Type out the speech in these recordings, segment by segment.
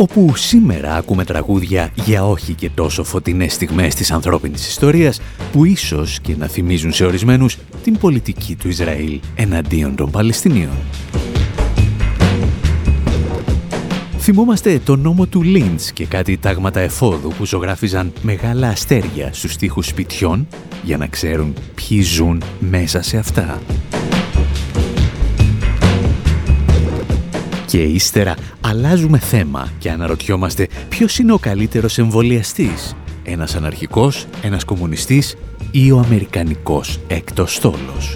Όπου σήμερα ακούμε τραγούδια για όχι και τόσο φωτεινές στιγμές της ανθρώπινης ιστορίας που ίσως και να θυμίζουν σε ορισμένους την πολιτική του Ισραήλ εναντίον των Παλαιστινίων. Θυμόμαστε το νόμο του Λίντς και κάτι τάγματα εφόδου που ζωγράφιζαν μεγάλα αστέρια στους τοίχους σπιτιών για να ξέρουν ποιοι ζουν μέσα σε αυτά. Και ύστερα αλλάζουμε θέμα και αναρωτιόμαστε ποιος είναι ο καλύτερος εμβολιαστής. Ένας αναρχικός, ένας κομμουνιστής ή ο αμερικανικός έκτος στόλος.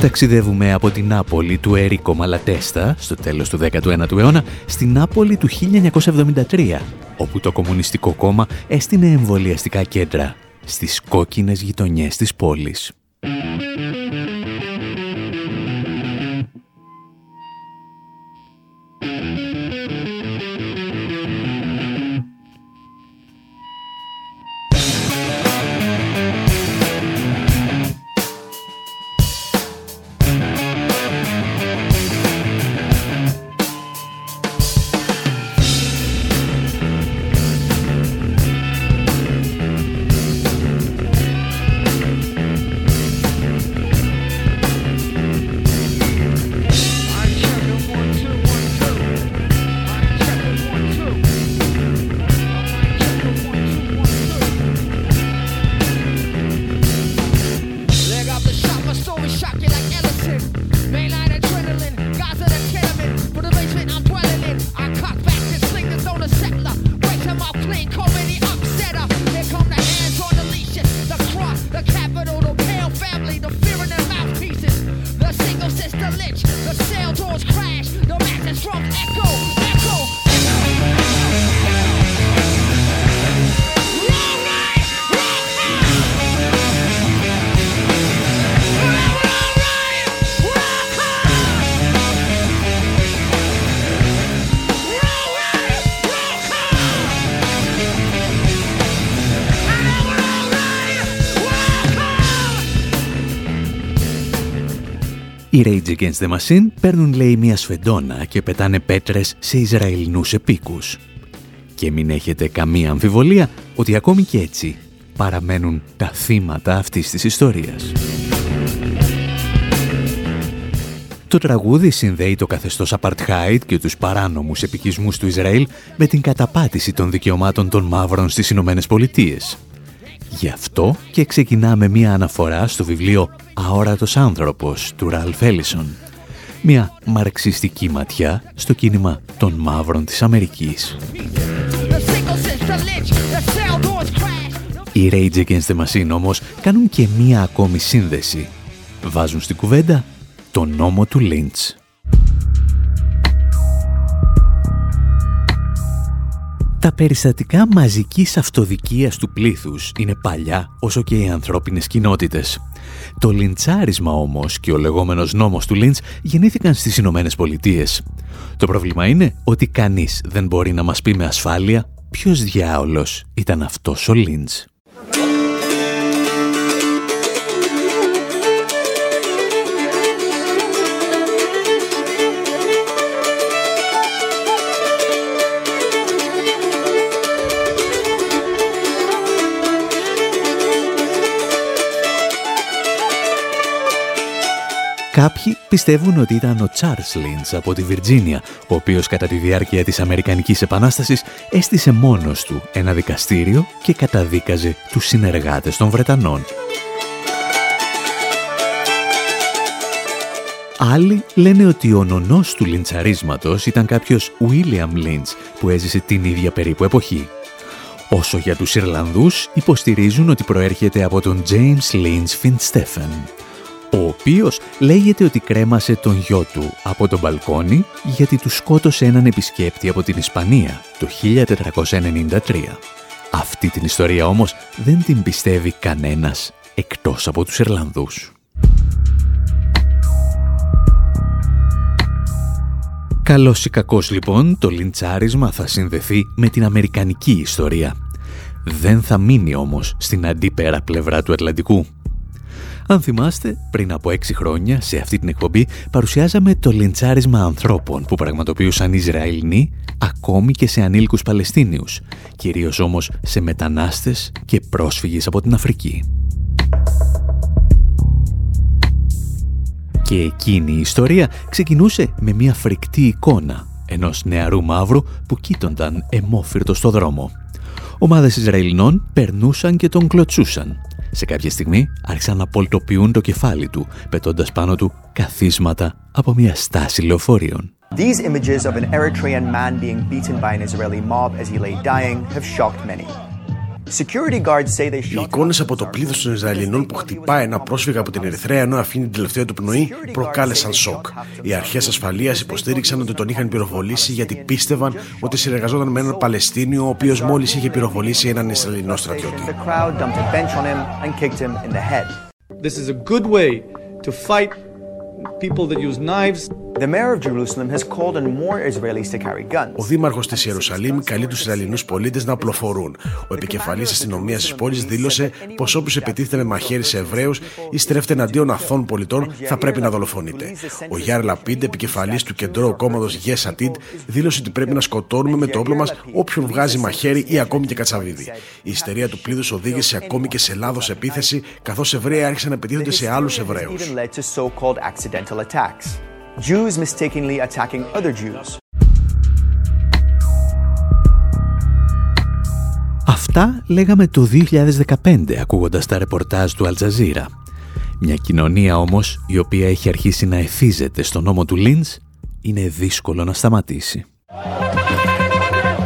Ταξιδεύουμε από την Νάπολη του Έρικο Μαλατέστα στο τέλος του 19ου αιώνα στην Νάπολη του 1973 όπου το Κομμουνιστικό Κόμμα έστεινε εμβολιαστικά κέντρα στις κόκκινες γειτονιές της πόλης. Οι Rage Against the Machine παίρνουν λέει μια σφεντόνα και πετάνε πέτρες σε Ισραηλινούς επίκους. Και μην έχετε καμία αμφιβολία ότι ακόμη και έτσι παραμένουν τα θύματα αυτής της ιστορίας. Το τραγούδι συνδέει το καθεστώς Apartheid και τους παράνομους επικισμούς του Ισραήλ με την καταπάτηση των δικαιωμάτων των μαύρων στις Ηνωμένες Πολιτείες. Γι' αυτό και ξεκινάμε μία αναφορά στο βιβλίο «Αόρατος άνθρωπος» του Ραλφ Έλισον. Μια μαρξιστική ματιά στο κίνημα των μαύρων της Αμερικής. Οι Rage Against the Machine όμως κάνουν και μία ακόμη σύνδεση. Βάζουν στην κουβέντα τον νόμο του Λίντς. Τα περιστατικά μαζικής αυτοδικίας του πλήθους είναι παλιά όσο και οι ανθρώπινες κοινότητες. Το λιντσάρισμα όμως και ο λεγόμενος νόμος του Λίντς γεννήθηκαν στις Ηνωμένες Πολιτείες. Το πρόβλημα είναι ότι κανείς δεν μπορεί να μας πει με ασφάλεια ποιος διάολος ήταν αυτός ο Λίντς. Κάποιοι πιστεύουν ότι ήταν ο Τσάρλς Λίντς από τη Βιρτζίνια, ο οποίος κατά τη διάρκεια της Αμερικανικής Επανάστασης έστησε μόνος του ένα δικαστήριο και καταδίκαζε τους συνεργάτες των Βρετανών. Άλλοι λένε ότι ο νονός του λιντσαρίσματος ήταν κάποιος William Lynch που έζησε την ίδια περίπου εποχή. Όσο για τους Ιρλανδούς υποστηρίζουν ότι προέρχεται από τον James Lynch Finstephen ο οποίος λέγεται ότι κρέμασε τον γιο του από τον μπαλκόνι γιατί του σκότωσε έναν επισκέπτη από την Ισπανία το 1493. Αυτή την ιστορία όμως δεν την πιστεύει κανένας εκτός από τους Ιρλανδούς. Καλός ή κακός λοιπόν, το λιντσάρισμα θα συνδεθεί με την αμερικανική ιστορία. Δεν θα μείνει όμως στην αντίπερα πλευρά του Ατλαντικού. Αν θυμάστε, πριν από έξι χρόνια σε αυτή την εκπομπή παρουσιάζαμε το λιντσάρισμα ανθρώπων που πραγματοποιούσαν Ισραηλινοί ακόμη και σε ανήλικους Παλαιστίνιους, κυρίως όμως σε μετανάστες και πρόσφυγες από την Αφρική. Και εκείνη η ιστορία ξεκινούσε με μια φρικτή εικόνα ενός νεαρού μαύρου που κοίτονταν εμόφυρτο στο δρόμο. Ομάδες Ισραηλινών περνούσαν και τον κλωτσούσαν. Σε κάποια στιγμή άρχισαν να πολτοποιούν το κεφάλι του, πετώντας πάνω του καθίσματα από μια στάση λεωφορείων. These images of an Eritrean man being beaten by an Israeli mob as he lay dying have shocked many. Οι εικόνες από το πλήθος των Ισραηλινών που χτυπάει ένα πρόσφυγα από την Ερυθρέα ενώ αφήνει την τελευταία του πνοή προκάλεσαν σοκ. Οι αρχές ασφαλείας υποστήριξαν ότι τον είχαν πυροβολήσει γιατί πίστευαν ότι συνεργαζόταν με έναν Παλαιστίνιο ο οποίος μόλις είχε πυροβολήσει έναν Ισραηλινό στρατιώτη. This is a good way to fight people that use knives ο Δήμαρχος της Ιερουσαλήμ καλεί τους Ισραηλινούς πολίτες να απλοφορούν. Ο επικεφαλής αστυνομίας της πόλης δήλωσε πως όποιος επιτίθεται με μαχαίρι σε Εβραίους ή στρέφεται εναντίον αθών πολιτών θα πρέπει να δολοφονείται. Ο Γιάρ Λαπίντ, επικεφαλής του κεντρώου κόμματος Yes Atid, δήλωσε ότι πρέπει να σκοτώνουμε με το όπλο μας όποιον βγάζει μαχαίρι ή ακόμη και κατσαβίδι. Η ιστερία του πλήθους οδήγησε ακόμη και σε λάθος επίθεση, καθώς Εβραίοι άρχισαν να επιτίθενται σε άλλους Εβραίους. Jews mistakenly attacking other Jews. Αυτά λέγαμε το 2015 ακούγοντας τα ρεπορτάζ του Αλτζαζίρα. Μια κοινωνία όμως η οποία έχει αρχίσει να εθίζεται στον νόμο του Λίντς είναι δύσκολο να σταματήσει.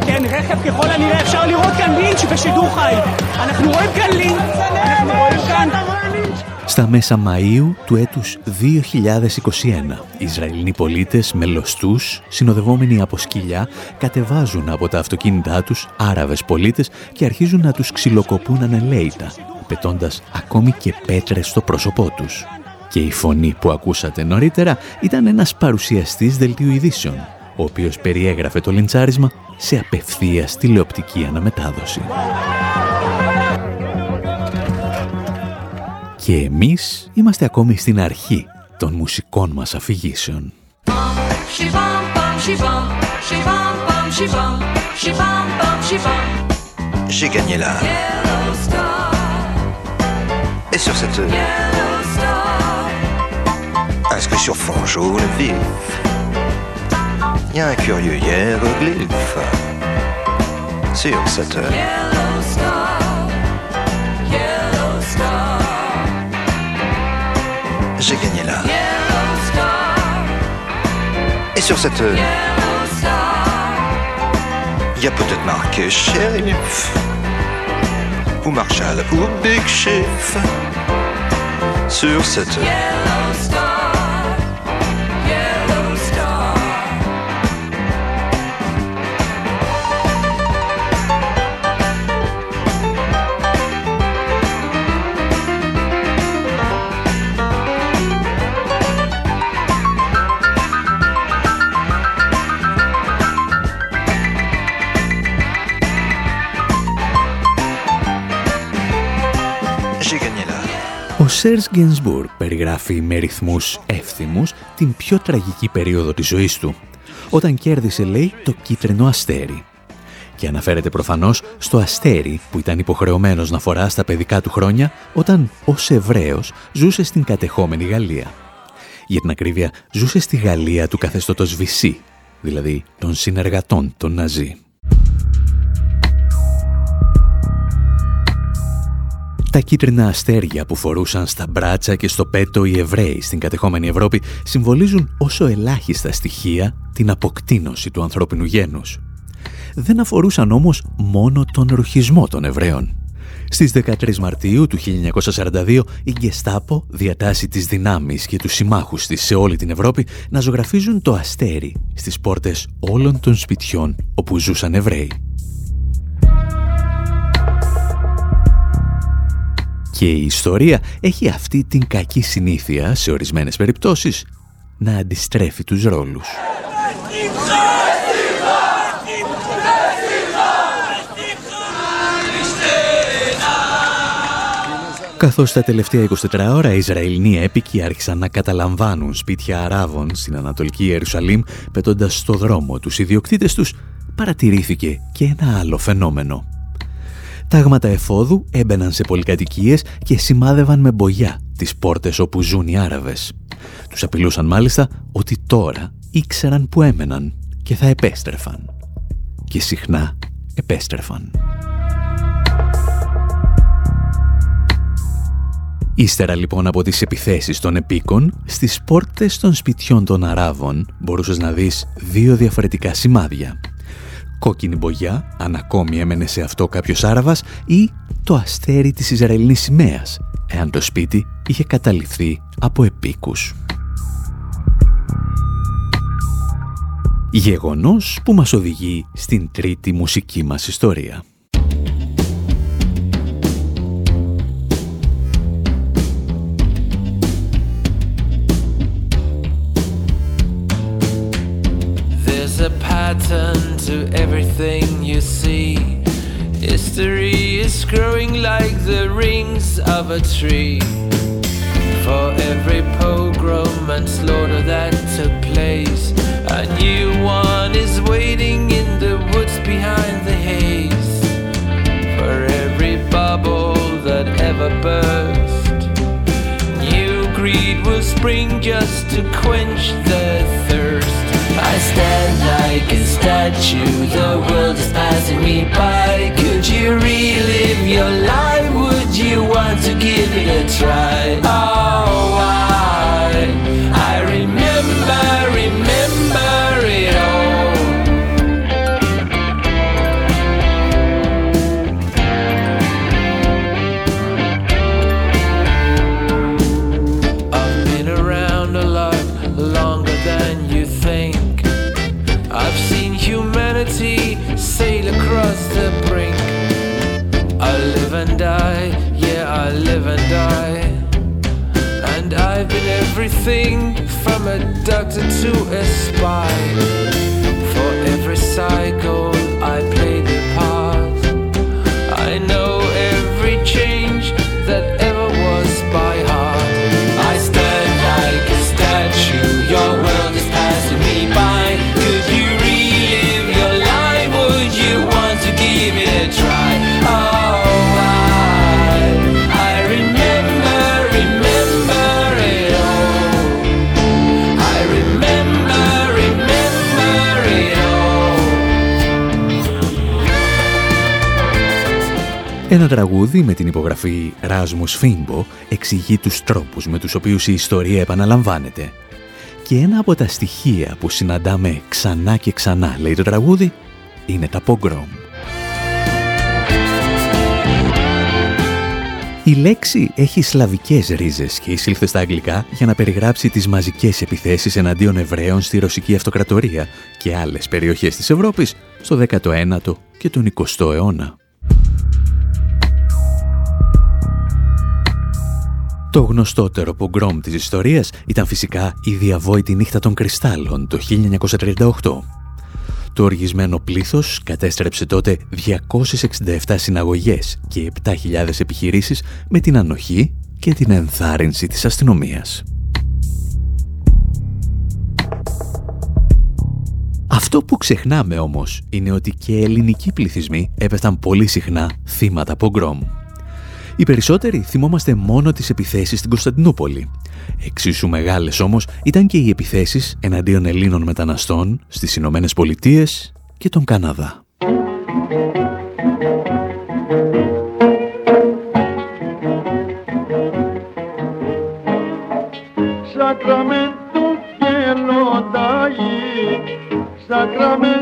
כן, רכב ככל הנראה אפשר לראות כאן לינץ' בשידור חי. אנחנו רואים כאן לינץ', אנחנו רואים כאן στα μέσα Μαΐου του έτους 2021, οι Ισραηλινοί πολίτες με λοστούς, συνοδευόμενοι από σκυλιά, κατεβάζουν από τα αυτοκίνητά τους Άραβες πολίτες και αρχίζουν να τους ξυλοκοπούν ανελαίητα, πετώντας ακόμη και πέτρες στο πρόσωπό τους. Και η φωνή που ακούσατε νωρίτερα ήταν ένας παρουσιαστής δελτίου ειδήσεων, ο οποίος περιέγραφε το λιντσάρισμα σε απευθείας τηλεοπτική αναμετάδοση. Και εμείς είμαστε ακόμη στην αρχή των μουσικών μας αφηγήσεων. J'ai gagné là. Et sur cette inscription fond jaune vif, il y a un curieux hiéroglyphe. Sur cette j'ai gagné là. Et sur cette... Il y a peut-être marqué shérif ou Marshall ou Big Chief sur cette... Σέρς Γκένσμπουρ περιγράφει με ρυθμούς εύθυμους την πιο τραγική περίοδο της ζωής του, όταν κέρδισε, λέει, το κίτρινο αστέρι. Και αναφέρεται προφανώς στο αστέρι που ήταν υποχρεωμένος να φορά στα παιδικά του χρόνια όταν ως Εβραίος ζούσε στην κατεχόμενη Γαλλία. Για την ακρίβεια, ζούσε στη Γαλλία του καθεστώτος Βυσί, δηλαδή των συνεργατών των Ναζί. Τα κίτρινα αστέρια που φορούσαν στα μπράτσα και στο πέτο οι Εβραίοι στην κατεχόμενη Ευρώπη συμβολίζουν όσο ελάχιστα στοιχεία την αποκτήνωση του ανθρώπινου γένους. Δεν αφορούσαν όμως μόνο τον ρουχισμό των Εβραίων. Στις 13 Μαρτίου του 1942 η Γκεστάπο διατάσσει τις δυνάμεις και τους συμμάχους της σε όλη την Ευρώπη να ζωγραφίζουν το αστέρι στις πόρτες όλων των σπιτιών όπου ζούσαν Εβραίοι. Και η ιστορία έχει αυτή την κακή συνήθεια σε ορισμένες περιπτώσεις να αντιστρέφει τους ρόλους. Καθώς τα τελευταία 24 ώρα οι Ισραηλοί έπικοι άρχισαν να καταλαμβάνουν σπίτια Αράβων στην Ανατολική Ιερουσαλήμ πετώντας στο δρόμο τους ιδιοκτήτες τους, παρατηρήθηκε και ένα άλλο φαινόμενο. Τάγματα εφόδου έμπαιναν σε πολυκατοικίες και σημάδευαν με μπογιά τις πόρτες όπου ζουν οι Άραβες. Τους απειλούσαν μάλιστα ότι τώρα ήξεραν που έμεναν και θα επέστρεφαν. Και συχνά επέστρεφαν. Ύστερα λοιπόν από τις επιθέσεις των επίκων, στις πόρτες των σπιτιών των Αράβων μπορούσες να δεις δύο διαφορετικά σημάδια. Κόκκινη μπογιά, αν ακόμη έμενε σε αυτό κάποιος Άραβας, ή το αστέρι της Ισραηλινής σημαίας, εάν το σπίτι είχε καταληφθεί από επίκους. Γεγονός που μας οδηγεί στην τρίτη μουσική μας ιστορία. Pattern to everything you see. History is growing like the rings of a tree. For every pogrom and slaughter that took place, a new one is waiting in the woods behind the haze. For every bubble that ever burst, new greed will spring just to quench the statue, the world is passing me by. Could you relive your life? Would you want to give it a try? Oh, everything from a doctor to a spy. Ένα τραγούδι με την υπογραφή Ράσμους Φίμπο εξηγεί τους τρόπους με τους οποίους η ιστορία επαναλαμβάνεται. Και ένα από τα στοιχεία που συναντάμε ξανά και ξανά, λέει το τραγούδι, είναι τα πογκρόμ. Η λέξη έχει σλαβικές ρίζες και εισήλθε στα αγγλικά για να περιγράψει τις μαζικές επιθέσεις εναντίον Εβραίων στη Ρωσική Αυτοκρατορία και άλλες περιοχές της Ευρώπης στο 19ο και τον 20ο αιώνα. Το γνωστότερο πογκρόμ της ιστορίας ήταν φυσικά η διαβόητη νύχτα των κρυστάλλων το 1938. Το οργισμένο πλήθος κατέστρεψε τότε 267 συναγωγές και 7.000 επιχειρήσεις με την ανοχή και την ενθάρρυνση της αστυνομίας. Αυτό που ξεχνάμε όμως είναι ότι και ελληνικοί πληθυσμοί έπεφταν πολύ συχνά θύματα πογκρόμ. Οι περισσότεροι θυμόμαστε μόνο τις επιθέσεις στην Κωνσταντινούπολη. Εξίσου μεγάλες όμως ήταν και οι επιθέσεις εναντίον Ελλήνων μεταναστών στις Ηνωμένες Πολιτείες και τον Καναδά. Sacramento que lo da allí, Sacramento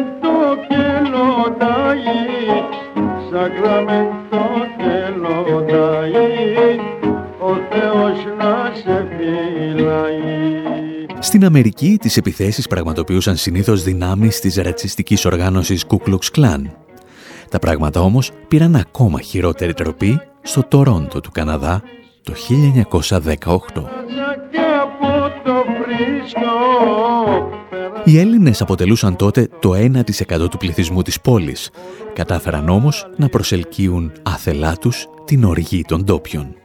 Στην Αμερική, τις επιθέσεις πραγματοποιούσαν συνήθως δυνάμεις της ρατσιστικής οργάνωσης Ku Klux Klan. Τα πράγματα όμως πήραν ακόμα χειρότερη τροπή στο Τορόντο του Καναδά το 1918. Οι Έλληνες αποτελούσαν τότε το 1% του πληθυσμού της πόλης. Κατάφεραν όμως να προσελκύουν άθελά τους την οργή των ντόπιων.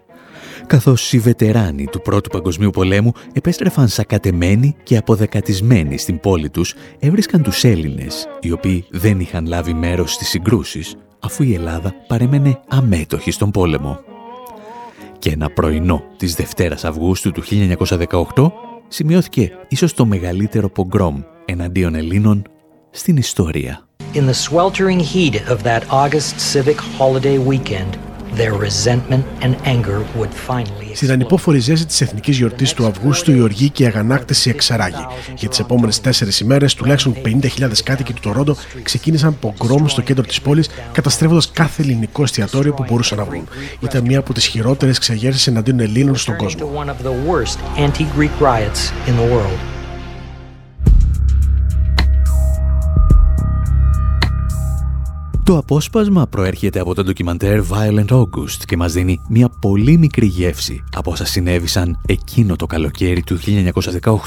Καθώς οι βετεράνοι του Πρώτου Παγκοσμίου Πολέμου επέστρεφαν σακατεμένοι και αποδεκατισμένοι στην πόλη τους, έβρισκαν τους Έλληνες, οι οποίοι δεν είχαν λάβει μέρος στις συγκρούσεις, αφού η Ελλάδα παρέμενε αμέτωχη στον πόλεμο. Και ένα πρωινό της Δευτέρας Αυγούστου του 1918 σημειώθηκε ίσως το μεγαλύτερο πογκρόμ εναντίον Ελλήνων στην ιστορία. In the sweltering heat of that August civic holiday weekend, στην ανυπόφορη ζέση της εθνικής γιορτής του Αυγούστου, η οργή και η αγανάκτηση εξαράγει. Για τις επόμενες τέσσερις ημέρες, τουλάχιστον 50.000 κάτοικοι του Τορόντο ξεκίνησαν πογκρόμ στο κέντρο της πόλης, καταστρέφοντας κάθε ελληνικό εστιατόριο που μπορούσαν να βρουν. Ήταν μία από τις χειρότερες ξεγέρσεις εναντίον Ελλήνων στον κόσμο. Το απόσπασμα προέρχεται από το ντοκιμαντέρ Violent August και μας δίνει μια πολύ μικρή γεύση από όσα συνέβησαν εκείνο το καλοκαίρι του 1918.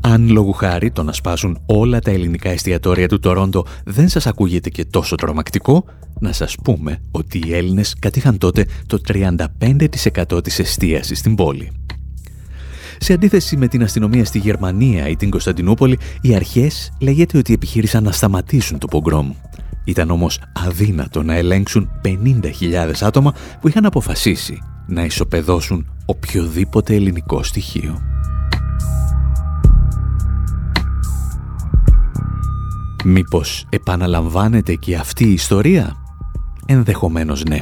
Αν λόγου χάρη το να σπάσουν όλα τα ελληνικά εστιατόρια του Τορόντο δεν σας ακούγεται και τόσο τρομακτικό, να σας πούμε ότι οι Έλληνες κατήχαν τότε το 35% της εστίασης στην πόλη. Σε αντίθεση με την αστυνομία στη Γερμανία ή την Κωνσταντινούπολη, οι αρχές λέγεται ότι επιχείρησαν να σταματήσουν το πογκρόμ. Ήταν όμως αδύνατο να ελέγξουν 50.000 άτομα που είχαν αποφασίσει να ισοπεδώσουν οποιοδήποτε ελληνικό στοιχείο. Μήπως επαναλαμβάνεται και αυτή η ιστορία; Ενδεχομένως ναι.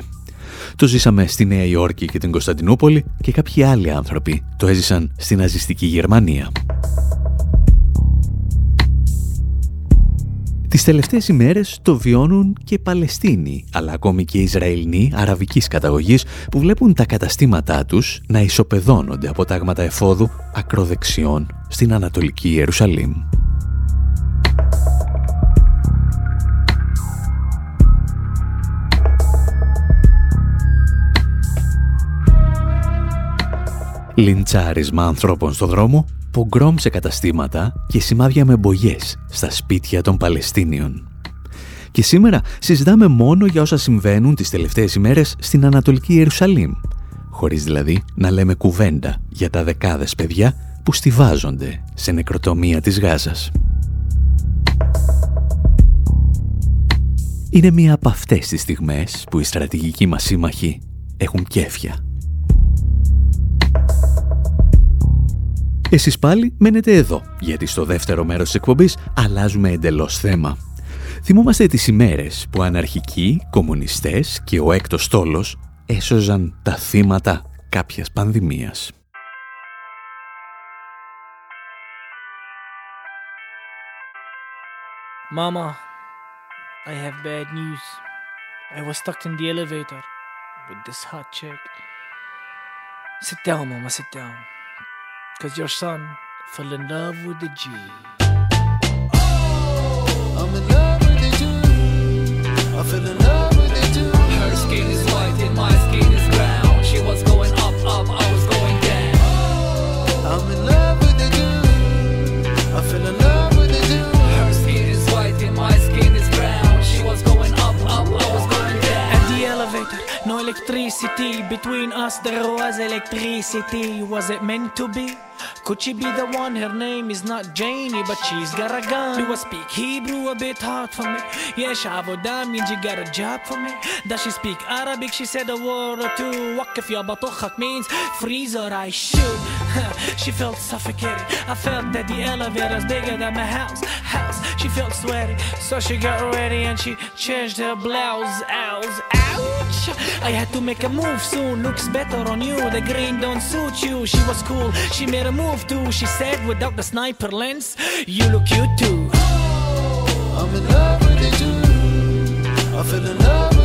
Το ζήσαμε στη Νέα Υόρκη και την Κωνσταντινούπολη και κάποιοι άλλοι άνθρωποι το έζησαν στη ναζιστική Γερμανία. Τις τελευταίες ημέρες το βιώνουν και οι Παλαιστίνοι, αλλά ακόμη και οι Ισραηλοί αραβικής καταγωγής που βλέπουν τα καταστήματά τους να ισοπεδώνονται από τάγματα εφόδου ακροδεξιών στην Ανατολική Ιερουσαλήμ. Λιντσάρισμα ανθρώπων στο δρόμο, πογκρόμ σε καταστήματα και σημάδια με μπογιές στα σπίτια των Παλαιστίνιων. Και σήμερα συζητάμε μόνο για όσα συμβαίνουν τις τελευταίες ημέρες στην Ανατολική Ιερουσαλήμ, χωρίς δηλαδή να λέμε κουβέντα για τα δεκάδες παιδιά που στηβάζονται σε νεκροτομία της Γάζας. Είναι μία από αυτές τις στιγμές που οι στρατηγικοί μας σύμμαχοι έχουν κέφια Εσείς πάλι μένετε εδώ, γιατί στο δεύτερο μέρος της εκπομπής αλλάζουμε εντελώς θέμα. Θυμόμαστε τις ημέρες που αναρχικοί, κομμουνιστές και ο έκτος στόλος έσωζαν τα θύματα κάποιας πανδημίας. Mama, I have bad news. I was stuck in the elevator with this hot chick. Sit down, Mama, sit down. Cause your son fell in love with the G. Oh, I'm in love with the Jew. I fell in love with the Jew. Her skin is white and my skin is brown. She was going up, up, I was going down. Oh, I'm in love electricity. Between us there was electricity. Was it meant to be? Could she be the one? Her name is not Janie, but she's got a gun. Do I speak Hebrew a bit hard for me? Yeah, Shavoda means you got a job for me. Does she speak Arabic? She said a word or two. Wakif ya batukhak means freeze or I shoot. she felt suffocated. I felt that the elevator's bigger than my house. House. She felt sweaty, so she got ready and she changed her blouse. Ouch, ouch. I had to make a move soon. Looks better on you. The green don't suit you. She was cool. She made a move too. She said without the sniper lens, you look cute too. Oh, I'm in love with you. I fell in love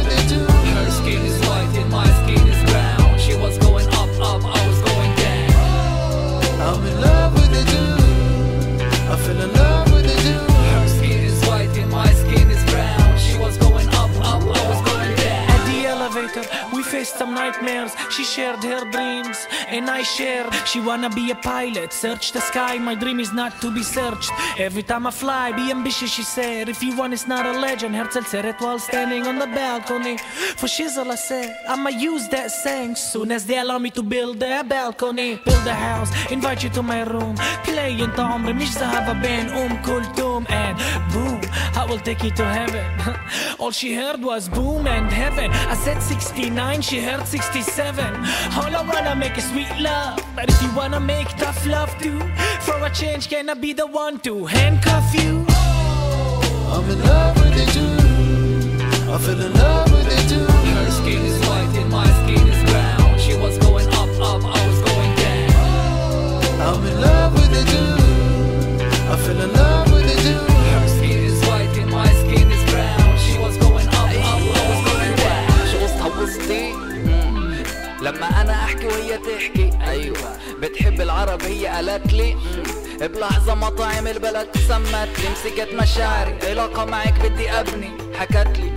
faced some nightmares. She shared her dreams, and I share. She wanna be a pilot, search the sky. My dream is not to be searched. Every time I fly, be ambitious, she said. If you want, it's not a legend. Herzl said it while standing on the balcony. For shizzle, I said, I'ma use that saying soon as they allow me to build a balcony. Build a house, invite you to my room. Play انت عمري مش ذهب بين أم كلثوم and boom. I will take you to heaven. All she heard was boom and heaven. I said 69, she heard 67. All I wanna make is sweet love. But if you wanna make tough love too, for a change, can I be the one to handcuff you? Oh, I'm in love with you too. I fell in love with you too. Her skin is white and my skin is brown. She was going up, up, I was going down. Oh, I'm in love with you too. I fell in love لما أنا أحكي وهي تحكي. أيوه. بتحب العرب هي قالت لي. بلحظة مطاعم البلد سمت. لي مسكت مشاعري. علاقة معك بدي أبني. حكت لي.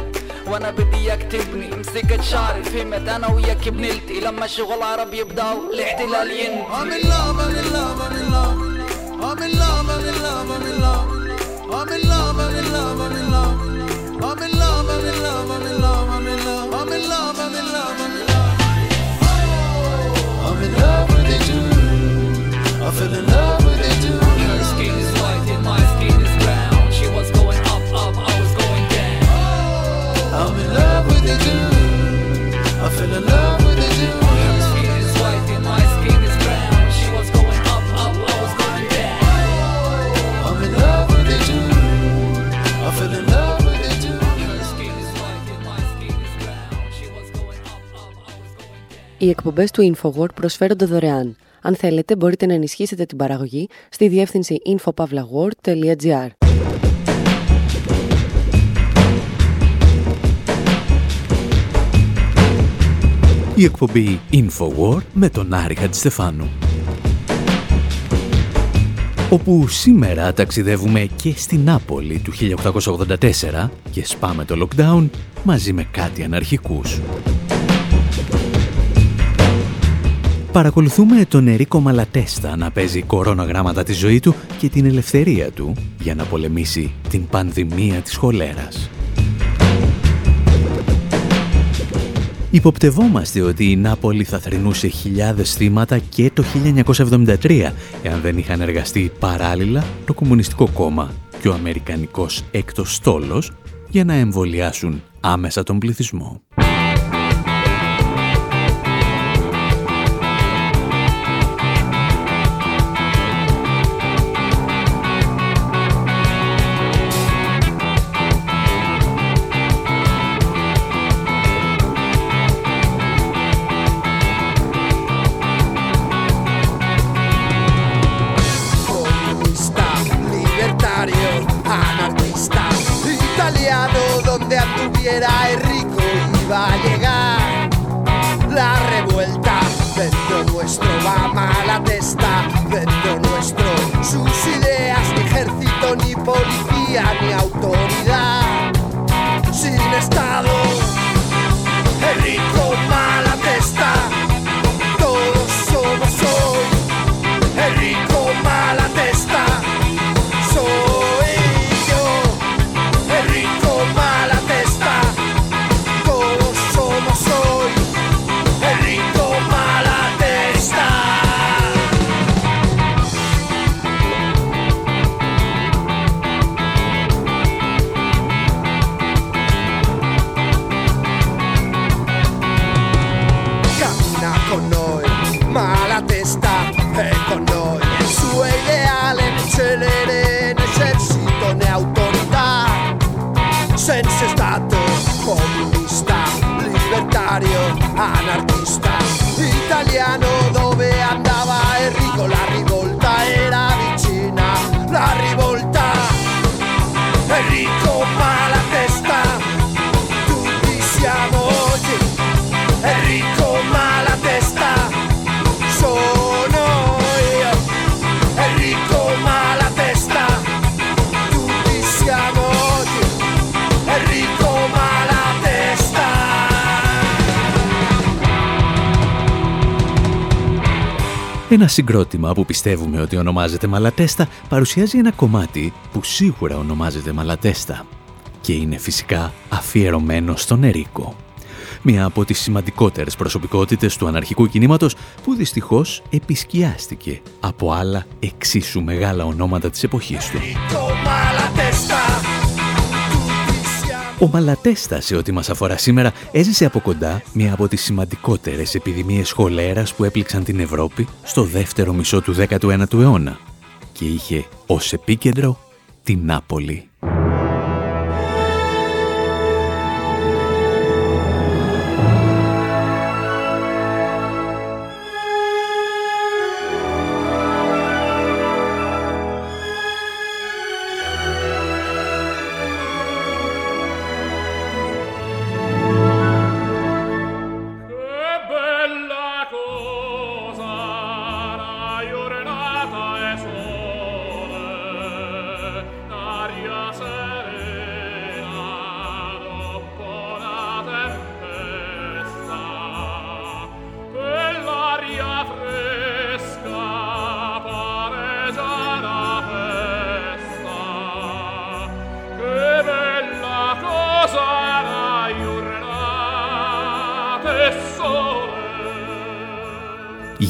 وأنا بدي إياك تبني. مسكت شعري. فهمت أنا وياك بنلتقي. لما شغل عرب يبداو الاحتلال ينتهي. Οι εκπομπές του Infowar προσφέρονται δωρεάν. Αν θέλετε, μπορείτε να ενισχύσετε την παραγωγή στη διεύθυνση infopavlagwort.gr. Η εκπομπή Infowar με τον Άρη Χατζηστεφάνου. Όπου σήμερα ταξιδεύουμε και στην Νάπολη του 1884 και σπάμε το lockdown μαζί με κάτι αναρχικούς. Παρακολουθούμε τον Ερίκο Μαλατέστα να παίζει κορώνα γράμματα τη ζωή του και την ελευθερία του για να πολεμήσει την πανδημία της χολέρας. Υποπτευόμαστε ότι η Νάπολη θα θρυνούσε χιλιάδες θύματα και το 1973 εάν δεν είχαν εργαστεί παράλληλα το Κομμουνιστικό Κόμμα και ο Αμερικανικός έκτος στόλος για να εμβολιάσουν άμεσα τον πληθυσμό. Va mala testa, dentro nuestro sus ideas, ni ejército, ni policía, ni autoridad, sin Estado. Enrico mala Ένα συγκρότημα που πιστεύουμε ότι ονομάζεται Μαλατέστα παρουσιάζει ένα κομμάτι που σίγουρα ονομάζεται Μαλατέστα και είναι φυσικά αφιερωμένο στον Ερίκο. Μία από τις σημαντικότερες προσωπικότητες του αναρχικού κινήματος που δυστυχώς επισκιάστηκε από άλλα εξίσου μεγάλα ονόματα της εποχής του. Ο Μαλατέστα, σε ό,τι μας αφορά σήμερα, έζησε από κοντά μία από τις σημαντικότερες επιδημίες χολέρας που έπληξαν την Ευρώπη στο δεύτερο μισό του 19ου αιώνα και είχε ως επίκεντρο την Νάπολη.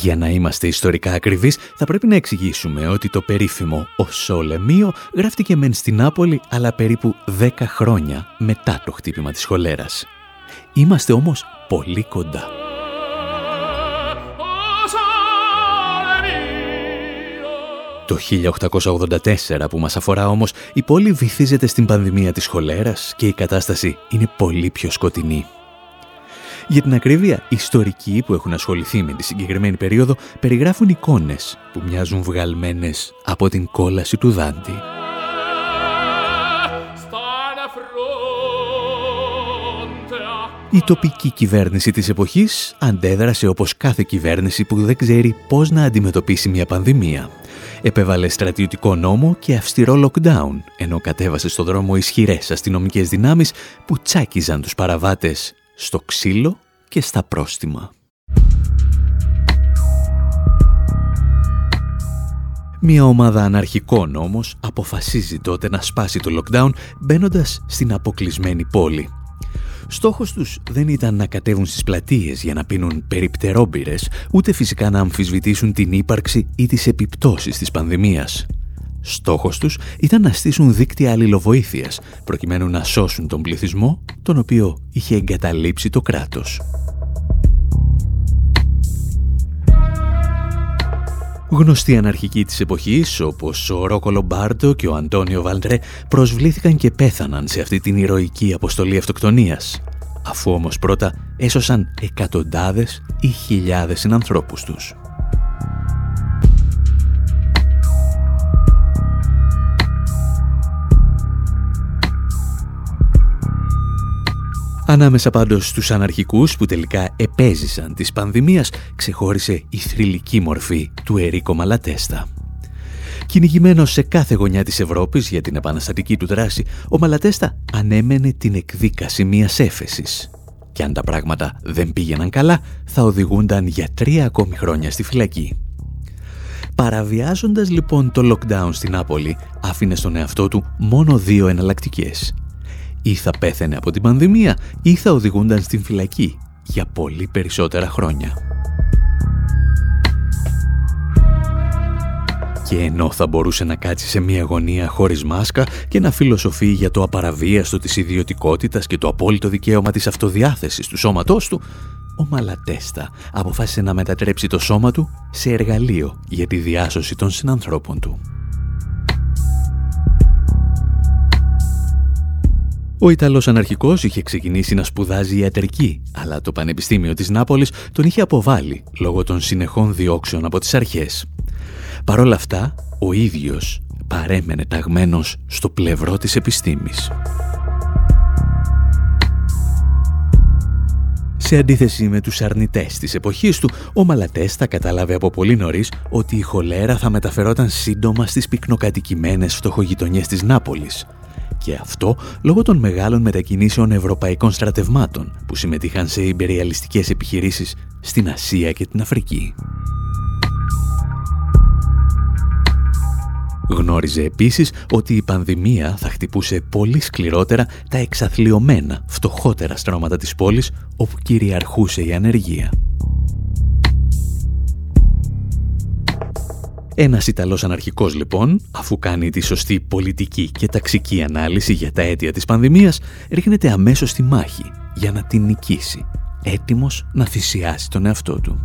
Για να είμαστε ιστορικά ακριβείς, θα πρέπει να εξηγήσουμε ότι το περίφημο «Ο Σόλε Μίο» γράφτηκε μεν στην Νάπολη, αλλά περίπου 10 χρόνια μετά το χτύπημα της χολέρας. Είμαστε όμως πολύ κοντά. Το 1884 που μας αφορά όμως, η πόλη βυθίζεται στην πανδημία της χολέρας και η κατάσταση είναι πολύ πιο σκοτεινή. Για την ακρίβεια, οι ιστορικοί που έχουν ασχοληθεί με τη συγκεκριμένη περίοδο περιγράφουν εικόνες που μοιάζουν βγαλμένες από την κόλαση του Δάντη. Η τοπική κυβέρνηση της εποχής αντέδρασε όπως κάθε κυβέρνηση που δεν ξέρει πώς να αντιμετωπίσει μια πανδημία. Επέβαλε στρατιωτικό νόμο και αυστηρό lockdown, ενώ κατέβασε στο δρόμο ισχυρές αστυνομικές δυνάμεις που τσάκιζαν τους παραβάτες στο ξύλο και στα πρόστιμα. Μια ομάδα αναρχικών όμως αποφασίζει τότε να σπάσει το lockdown μπαίνοντας στην αποκλεισμένη πόλη. Στόχος τους δεν ήταν να κατέβουν στις πλατείες για να πίνουν περιπτερόμπυρες, ούτε φυσικά να αμφισβητήσουν την ύπαρξη ή τις επιπτώσεις της πανδημίας. Στόχος τους ήταν να στήσουν δίκτυα αλληλοβοήθειας, προκειμένου να σώσουν τον πληθυσμό, τον οποίο είχε εγκαταλείψει το κράτος. Γνωστοί αναρχικοί της εποχής, όπως ο Ρόκο Λομπάρντο και ο Αντώνιο Βαλντρέ, προσβλήθηκαν και πέθαναν σε αυτή την ηρωική αποστολή αυτοκτονίας, αφού όμως πρώτα έσωσαν εκατοντάδες ή χιλιάδες συνανθρώπους τους. Ανάμεσα πάντως στους αναρχικούς που τελικά επέζησαν της πανδημίας ξεχώρισε η θρηλυκή μορφή του Ερίκο Μαλατέστα. Κυνηγημένος σε κάθε γωνιά της Ευρώπης για την επαναστατική του δράση, ο Μαλατέστα ανέμενε την εκδίκαση μιας έφεσης. Και αν τα πράγματα δεν πήγαιναν καλά, θα οδηγούνταν για τρία ακόμη χρόνια στη φυλακή. Παραβιάζοντας λοιπόν το lockdown στην Νάπολη, άφηνε στον εαυτό του μόνο δύο εναλλακτικές – ή θα πέθαινε από την πανδημία ή θα οδηγούνταν στην φυλακή για πολύ περισσότερα χρόνια. Και ενώ θα μπορούσε να κάτσει σε μια γωνία χωρίς μάσκα και να φιλοσοφεί για το απαραβίαστο της ιδιωτικότητας και το απόλυτο δικαίωμα της αυτοδιάθεσης του σώματός του, ο Μαλατέστα αποφάσισε να μετατρέψει το σώμα του σε εργαλείο για τη διάσωση των συνανθρώπων του. Ο Ιταλός αναρχικός είχε ξεκινήσει να σπουδάζει ιατρική, αλλά το Πανεπιστήμιο της Νάπολης τον είχε αποβάλει λόγω των συνεχών διώξεων από τις αρχές. Παρ' όλα αυτά, ο ίδιος παρέμενε ταγμένος στο πλευρό της επιστήμης. Σε αντίθεση με τους αρνητές της εποχής του, ο Μαλατέστα κατάλαβε από πολύ νωρίς ότι η χολέρα θα μεταφερόταν σύντομα στις πυκνοκατοικημένες φτωχογειτονιές της Νάπολης, και αυτό λόγω των μεγάλων μετακινήσεων ευρωπαϊκών στρατευμάτων που συμμετείχαν σε υπεριαλιστικές επιχειρήσεις στην Ασία και την Αφρική. Γνώριζε επίσης ότι η πανδημία θα χτυπούσε πολύ σκληρότερα τα εξαθλειωμένα, φτωχότερα στρώματα της πόλης όπου κυριαρχούσε η ανεργία. Ένας Ιταλός αναρχικός λοιπόν, αφού κάνει τη σωστή πολιτική και ταξική ανάλυση για τα αίτια της πανδημίας, ρίχνεται αμέσως στη μάχη για να την νικήσει, έτοιμος να θυσιάσει τον εαυτό του.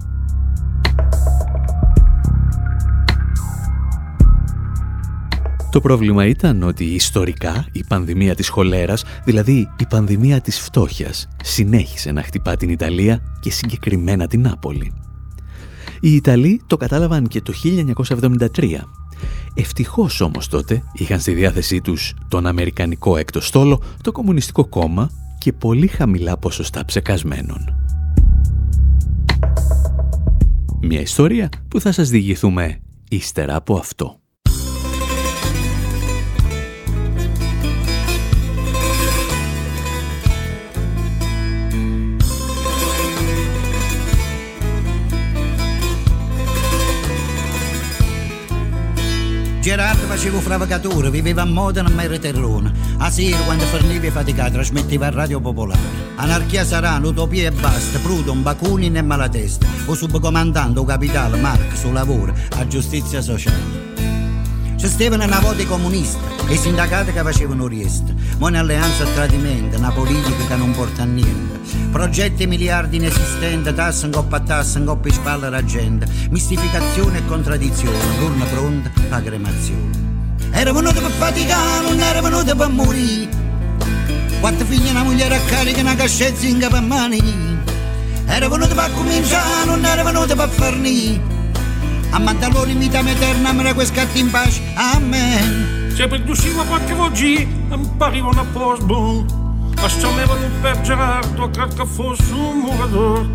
Το πρόβλημα ήταν ότι ιστορικά η πανδημία της χολέρας, δηλαδή η πανδημία της φτώχειας, συνέχισε να χτυπά την Ιταλία και συγκεκριμένα την Νάπολη. Οι Ιταλοί το κατάλαβαν και το 1973. Ευτυχώς όμως τότε είχαν στη διάθεσή τους τον Αμερικανικό έκτο στόλο, το Κομμουνιστικό Κόμμα και πολύ χαμηλά ποσοστά ψεκασμένων. Μια ιστορία που θα σας διηγηθούμε ύστερα από αυτό. Gerardo facevo fravacatore, viveva a Modena a Mere Terrone. A sera quando forniva e fatica trasmetteva a Radio Popolare. Anarchia sarà, l'utopia e basta, Prudon, Bakunin e Malatesta. O subcomandante o capitale, Mark, sul lavoro, a giustizia sociale. C'è Stefano una volta comunista e i sindacati che facevano riesta. Ma un'alleanza a tradimento, una politica che non porta a niente. Progetti miliardi inesistenti, tasse in coppa a tasse, in coppa in spalla alla gente. Mistificazione e contraddizione, turno pronta la cremazione. Era venuto per faticare, non era venuto per morire. Quattro figli e una moglie a carica, una cascezza in capo a mani. Era venuto per cominciare, non era venuto per farni. A mandalore in vita eterna, me la scatti in pace. Amen. Se per riuscivo qualche oggi, non parivano a Això meu en Pep Gerardo, crec que fos un morador.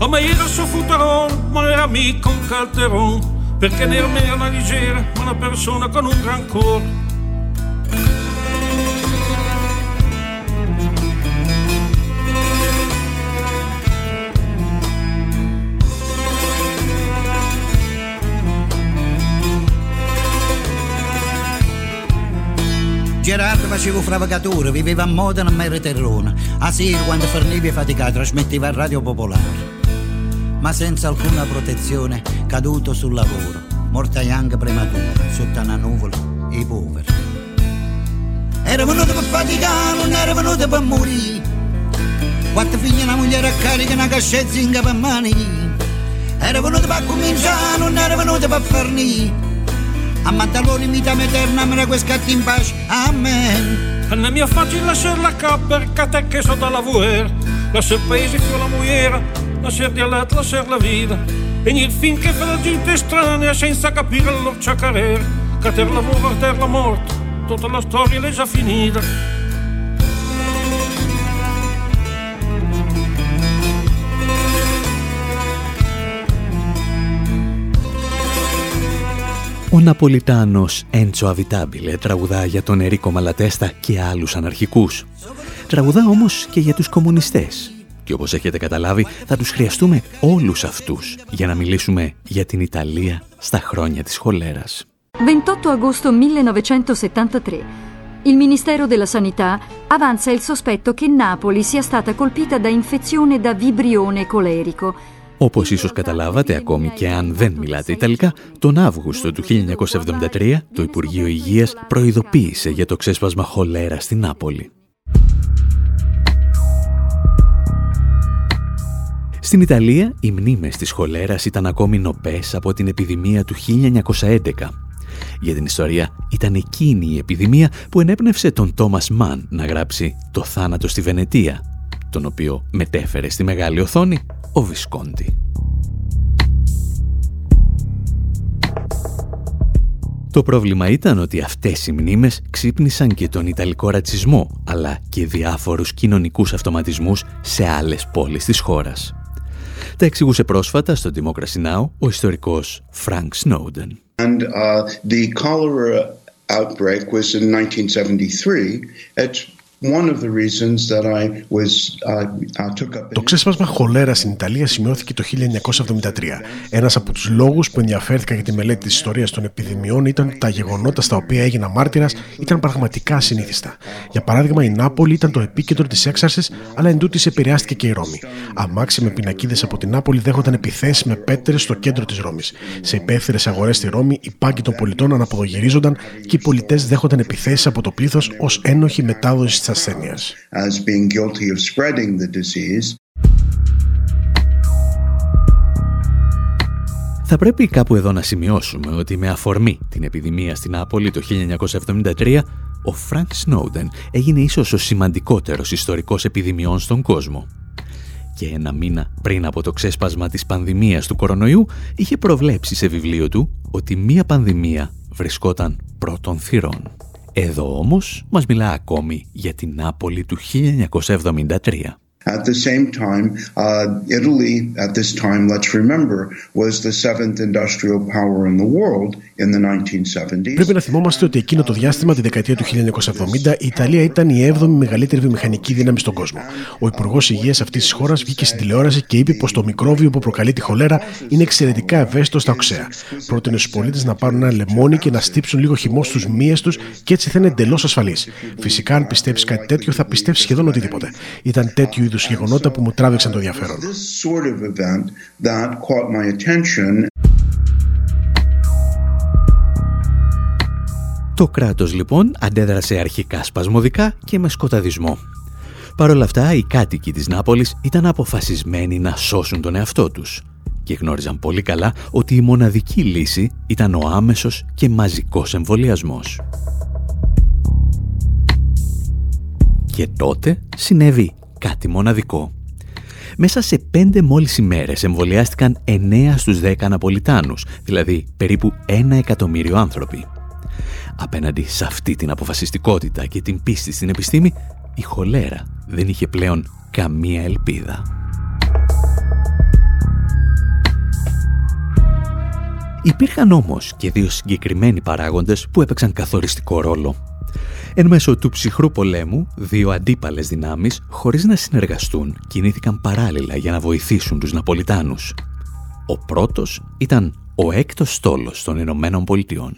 Home, era soffuterón, ma era amico un calterón, perché nel me era una leggera, ma una persona con un gran cor. Gerardo facevo fravacatore, viveva a Modena a Mere Terrone. A sera quando forniva e trasmetteva a Radio Popolare. Ma senza alcuna protezione, caduto sul lavoro, morta anche prematura, sotto una nuvola, i poveri. Era venuto per faticare, non era venuto per morire. Quattro figli e una moglie a carica, una cascezza in capo a mani. Era venuto per cominciare, non era venuto per farni. A Maddaloni vita eterna, me la scatti in pace. Amen. Non è mia facile lasciare la cappa perché te che so da lavorare. Lasciare il paese con la moglie, lasciare dialetto, lasciare la vita. E nel finché fa la gente strana senza capire la loro carriera. Che ter lavoro, ter la morte, tutta la storia è già finita. Ο Ναπολιτάνος Έντσο Αβιτάμπιλε τραγουδά για τον Ερίκο Μαλατέστα και άλλους αναρχικούς. Τραγουδά όμως και για τους κομμουνιστές. Και όπως έχετε καταλάβει θα τους χρειαστούμε όλους αυτούς για να μιλήσουμε για την Ιταλία στα χρόνια της χολέρας. 28 agosto 1973. Il Ministero della Sanità avanza il sospetto che Napoli sia stata colpita da infezione da vibrione colerico. Όπως ίσως καταλάβατε, ακόμη και αν δεν μιλάτε Ιταλικά, τον Αύγουστο του 1973 το Υπουργείο Υγείας προειδοποίησε για το ξέσπασμα χολέρα στην Νάπολη. Στην Ιταλία, οι μνήμες της χολέρας ήταν ακόμη νοπές από την επιδημία του 1911. Για την ιστορία, ήταν εκείνη η επιδημία που ενέπνευσε τον Τόμας Μαν να γράψει «Το θάνατο στη Βενετία», τον οποίο μετέφερε στη μεγάλη οθόνη ο Βισκόντι. Το πρόβλημα ήταν ότι αυτές οι μνήμες ξύπνησαν και τον Ιταλικό ρατσισμό, αλλά και διάφορους κοινωνικούς αυτοματισμούς σε άλλες πόλεις της χώρας. Τα εξηγούσε πρόσφατα στο Democracy Now! ο ιστορικός Frank Snowden. And uh, the cholera outbreak was in 1973 at one of the reasons that I was uh, uh, took up. Το ξέσπασμα χολέρα στην Ιταλία σημειώθηκε το 1973. Ένας από τους λόγους που ενδιαφέρθηκα για τη μελέτη της ιστορίας των επιδημιών ήταν ότι τα γεγονότα στα οποία έγινα μάρτυρας ήταν πραγματικά ασυνήθιστα. Για παράδειγμα, η Νάπολη ήταν το επίκεντρο της έξαρσης, αλλά εν τούτης επηρεάστηκε και η Ρώμη. Αμάξι με πινακίδες από την Νάπολη δέχονταν επιθέσεις με πέτρες στο κέντρο της Ρώμης. Σε υπαίθριες αγορές στη Ρώμη, οι πάγκοι των πωλητών αναποδογυρίζονταν και οι πωλητές δέχονταν επιθέσεις από το πλήθος ως ένοχοι μετάδοσης της ασθένειας. as being guilty of spreading the disease. Θα πρέπει κάπου εδώ να σημειώσουμε ότι με αφορμή την επιδημία στην Νάπολη το 1973, ο Φρανκ Σνόντεν έγινε ίσως ο σημαντικότερος ιστορικός επιδημιών στον κόσμο. Και ένα μήνα πριν από το ξέσπασμα της πανδημίας του κορονοϊού, είχε προβλέψει σε βιβλίο του ότι μία πανδημία βρισκόταν πρώτων θυρών. Εδώ όμως μας μιλά ακόμη για την Νάπολη του 1973. At the same time, uh, Italy, at this time, let's remember, was the seventh industrial power in the world in the 1970s. Πρέπει να θυμόμαστε ότι εκείνο το διάστημα, τη δεκαετία του 1970, η Ιταλία ήταν η 7η μεγαλύτερη βιομηχανική δύναμη στον κόσμο. Ο Υπουργός Υγείας αυτής της χώρας βγήκε στην τηλεόραση και είπε πως το μικρόβιο που προκαλεί τη χολέρα είναι εξαιρετικά ευαίσθητο στα οξέα. Πρότεινε στους πολίτες να πάρουν ένα λεμόνι και να στύψουν λίγο χυμό στους μύες τους και έτσι θα είναι εντελώς ασφαλή. Φυσικά, αν πιστέψεις κάτι τέτοιο, θα πιστέψεις σχεδόν οτιδήποτε. Ήταν τέτοιου είδους γεγονότα που μου τράβηξαν το ενδιαφέρον. This sort of event that caught my attention Το κράτος λοιπόν αντέδρασε αρχικά σπασμωδικά και με σκοταδισμό. Παρ' όλα αυτά, οι κάτοικοι της Νάπολης ήταν αποφασισμένοι να σώσουν τον εαυτό τους και γνώριζαν πολύ καλά ότι η μοναδική λύση ήταν ο άμεσος και μαζικός εμβολιασμός. Και τότε συνέβη κάτι μοναδικό. Μέσα σε πέντε μόλις ημέρες εμβολιάστηκαν 9 στους 10 Ναπολιτάνους, δηλαδή περίπου ένα εκατομμύριο άνθρωποι. Απέναντι σε αυτή την αποφασιστικότητα και την πίστη στην επιστήμη, η χολέρα δεν είχε πλέον καμία ελπίδα. Υπήρχαν όμως και δύο συγκεκριμένοι παράγοντες που έπαιξαν καθοριστικό ρόλο. Εν μέσω του ψυχρού πολέμου, δύο αντίπαλες δυνάμεις, χωρίς να συνεργαστούν, κινήθηκαν παράλληλα για να βοηθήσουν τους Ναπολιτάνους. Ο πρώτος ήταν ο έκτος στόλος των Ηνωμένων Πολιτειών.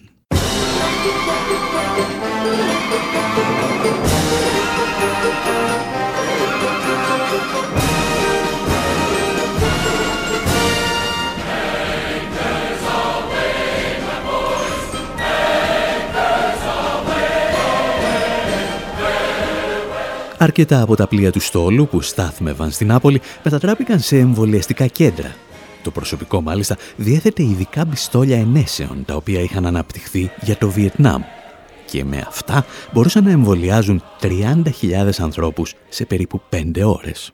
Αρκετά από τα πλοία του στόλου που στάθμευαν στην Νάπολη μετατράπηκαν σε εμβολιαστικά κέντρα. Το προσωπικό μάλιστα διέθετε ειδικά πιστόλια ενέσεων τα οποία είχαν αναπτυχθεί για το Βιετνάμ και με αυτά μπορούσαν να εμβολιάζουν 30.000 ανθρώπους σε περίπου 5 ώρες.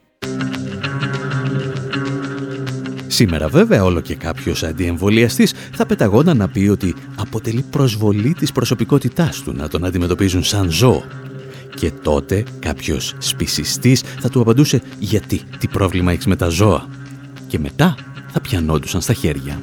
Σήμερα βέβαια όλο και κάποιος αντιεμβολιαστής θα πεταγόταν να πει ότι αποτελεί προσβολή της προσωπικότητάς του να τον αντιμετωπίζουν σαν ζώο και τότε κάποιος σπισιστής θα του απαντούσε «Γιατί, τι πρόβλημα έχεις με τα ζώα» και μετά θα πιανόντουσαν στα χέρια.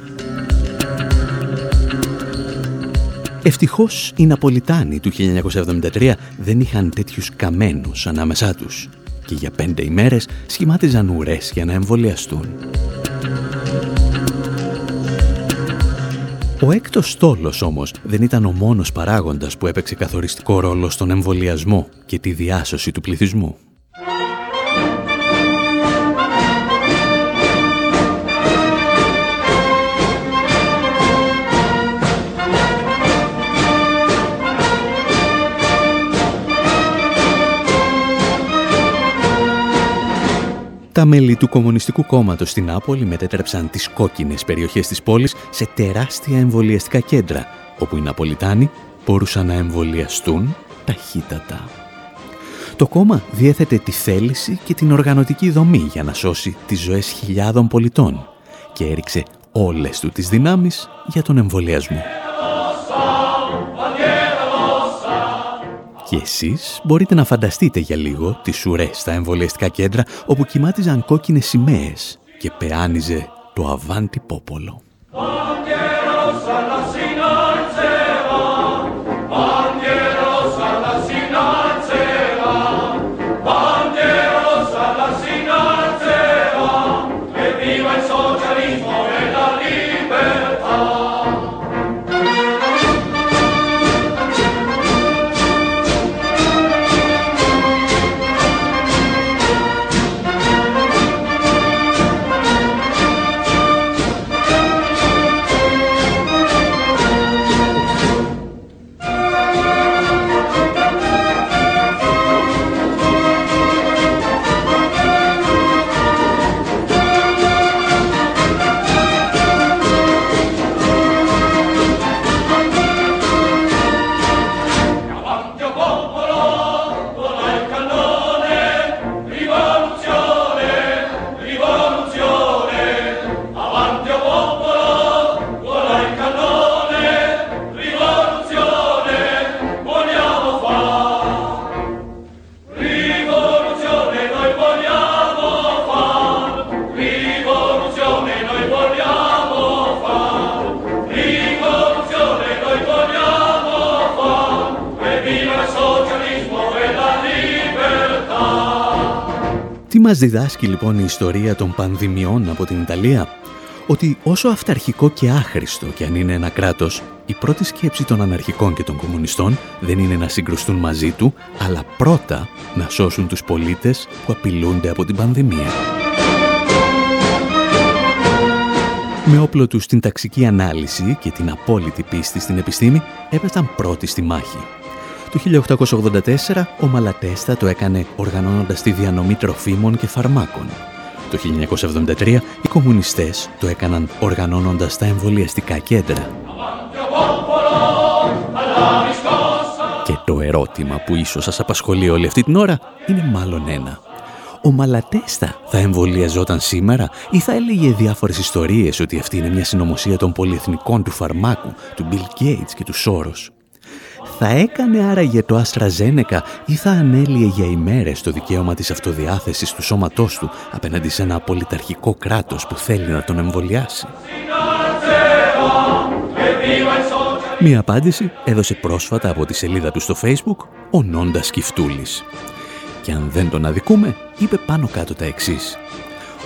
Ευτυχώς οι Ναπολιτάνοι του 1973 δεν είχαν τέτοιους καμένους ανάμεσά τους και για πέντε ημέρες σχημάτιζαν ουρές για να εμβολιαστούν. Ο έκτος στόλος όμως δεν ήταν ο μόνος παράγοντας που έπαιξε καθοριστικό ρόλο στον εμβολιασμό και τη διάσωση του πληθυσμού. Τα μέλη του Κομμουνιστικού Κόμματος στην Νάπολη μετέτρεψαν τις κόκκινες περιοχές της πόλης σε τεράστια εμβολιαστικά κέντρα, όπου οι Ναπολιτάνοι μπορούσαν να εμβολιαστούν ταχύτατα. Το κόμμα διέθετε τη θέληση και την οργανωτική δομή για να σώσει τις ζωές χιλιάδων πολιτών και έριξε όλες του τις δυνάμεις για τον εμβολιασμό. Και εσείς μπορείτε να φανταστείτε για λίγο τις ουρές στα εμβολιαστικά κέντρα όπου κοιμάτιζαν κόκκινες σημαίες και πεάνιζε το Αβάντι Πόπολο. Μας διδάσκει λοιπόν η ιστορία των πανδημιών από την Ιταλία; Ότι όσο αυταρχικό και άχρηστο και αν είναι ένα κράτος, η πρώτη σκέψη των αναρχικών και των κομμουνιστών δεν είναι να συγκρουστούν μαζί του, αλλά πρώτα να σώσουν τους πολίτες που απειλούνται από την πανδημία. Με όπλο τους στην ταξική ανάλυση και την απόλυτη πίστη στην επιστήμη, έπεσαν πρώτοι στη μάχη. Το 1884 ο Μαλατέστα το έκανε οργανώνοντας τη διανομή τροφίμων και φαρμάκων. Το 1973 οι κομμουνιστές το έκαναν οργανώνοντας τα εμβολιαστικά κέντρα. Και το ερώτημα που ίσως σας απασχολεί όλη αυτή την ώρα είναι μάλλον ένα. Ο Μαλατέστα θα εμβολιαζόταν σήμερα ή θα έλεγε διάφορες ιστορίες ότι αυτή είναι μια συνωμοσία των πολυεθνικών του φαρμάκου, του Bill Gates και του Σόρος. Θα έκανε άραγε το AstraZeneca ή θα ανέλυε για ημέρες το δικαίωμα της αυτοδιάθεσης του σώματός του απέναντι σε ένα πολιταρχικό κράτος που θέλει να τον εμβολιάσει. Μία απάντηση έδωσε πρόσφατα από τη σελίδα του στο facebook ο Νόντας Κιφτούλης. Και αν δεν τον αδικούμε, είπε πάνω κάτω τα εξής.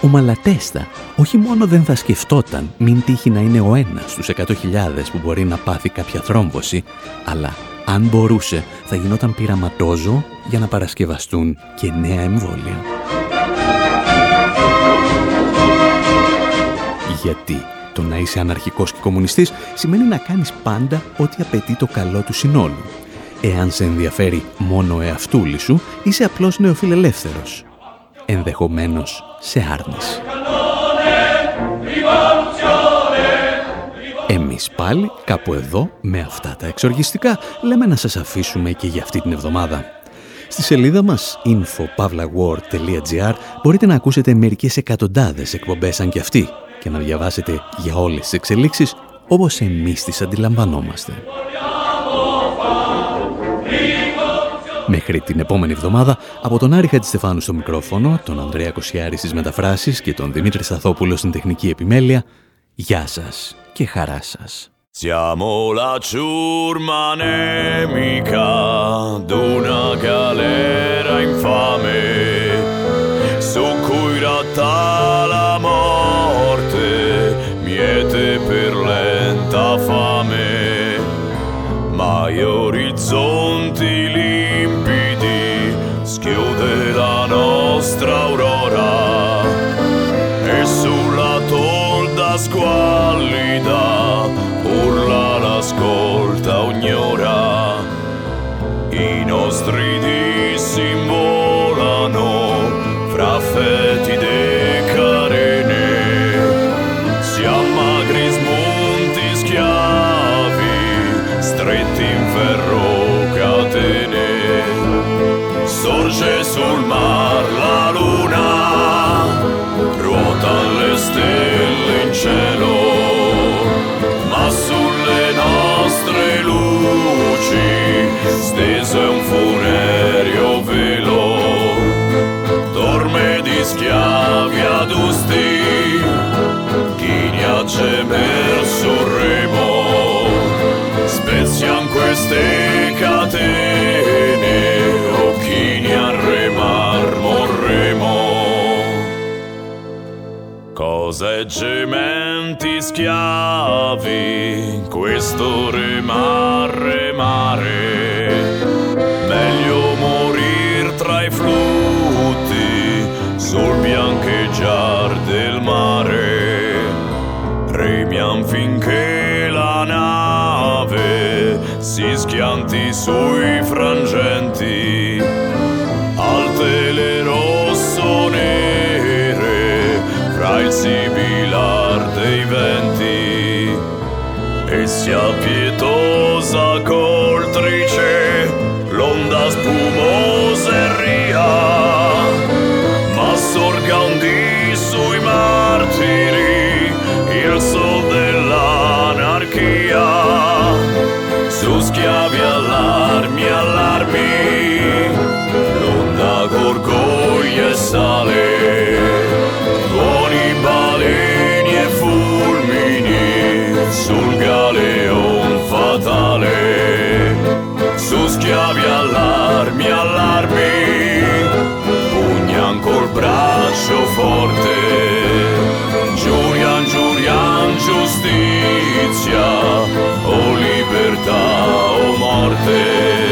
Ο Μαλατέστα όχι μόνο δεν θα σκεφτόταν μην τύχει να είναι ο ένας στους 100.000 που μπορεί να πάθει κάποια θρόμβωση, αλλά αν μπορούσε θα γινόταν πειραματόζω για να παρασκευαστούν και νέα εμβόλια. Γιατί το να είσαι αναρχικός και κομμουνιστής σημαίνει να κάνεις πάντα ό,τι απαιτεί το καλό του συνόλου. Εάν σε ενδιαφέρει μόνο ο εαυτούλη σου, είσαι απλώς νεοφιλελεύθερος. Ενδεχομένως σε άρνηση. Εμείς πάλι, κάπου εδώ, με αυτά τα εξοργιστικά, λέμε να σας αφήσουμε και για αυτή την εβδομάδα. Στη σελίδα μας infopavlawar.gr μπορείτε να ακούσετε μερικές εκατοντάδες εκπομπές σαν και αυτή και να διαβάσετε για όλες τις εξελίξεις όπως εμείς τις αντιλαμβανόμαστε. Μέχρι την επόμενη εβδομάδα, από τον Άρη Χατζηστεφάνου στο μικρόφωνο, τον Ανδρέα Κοσιάρη στις μεταφράσεις και τον Δημήτρη Σταθόπουλο στην τεχνική επιμέλεια, γεια σας και χαρά σας. Siamo la ciurma nemica d'una galera infame su cui ratta la morte miete per lenta fame ma Cose gementi schiavi, questo remar remare, meglio morir tra i flutti sul biancheggiar del mare. Remiam finché la nave si schianti sui frangenti, alte le rosso nere fra il висел петух. justiția, o libertate, o moarte.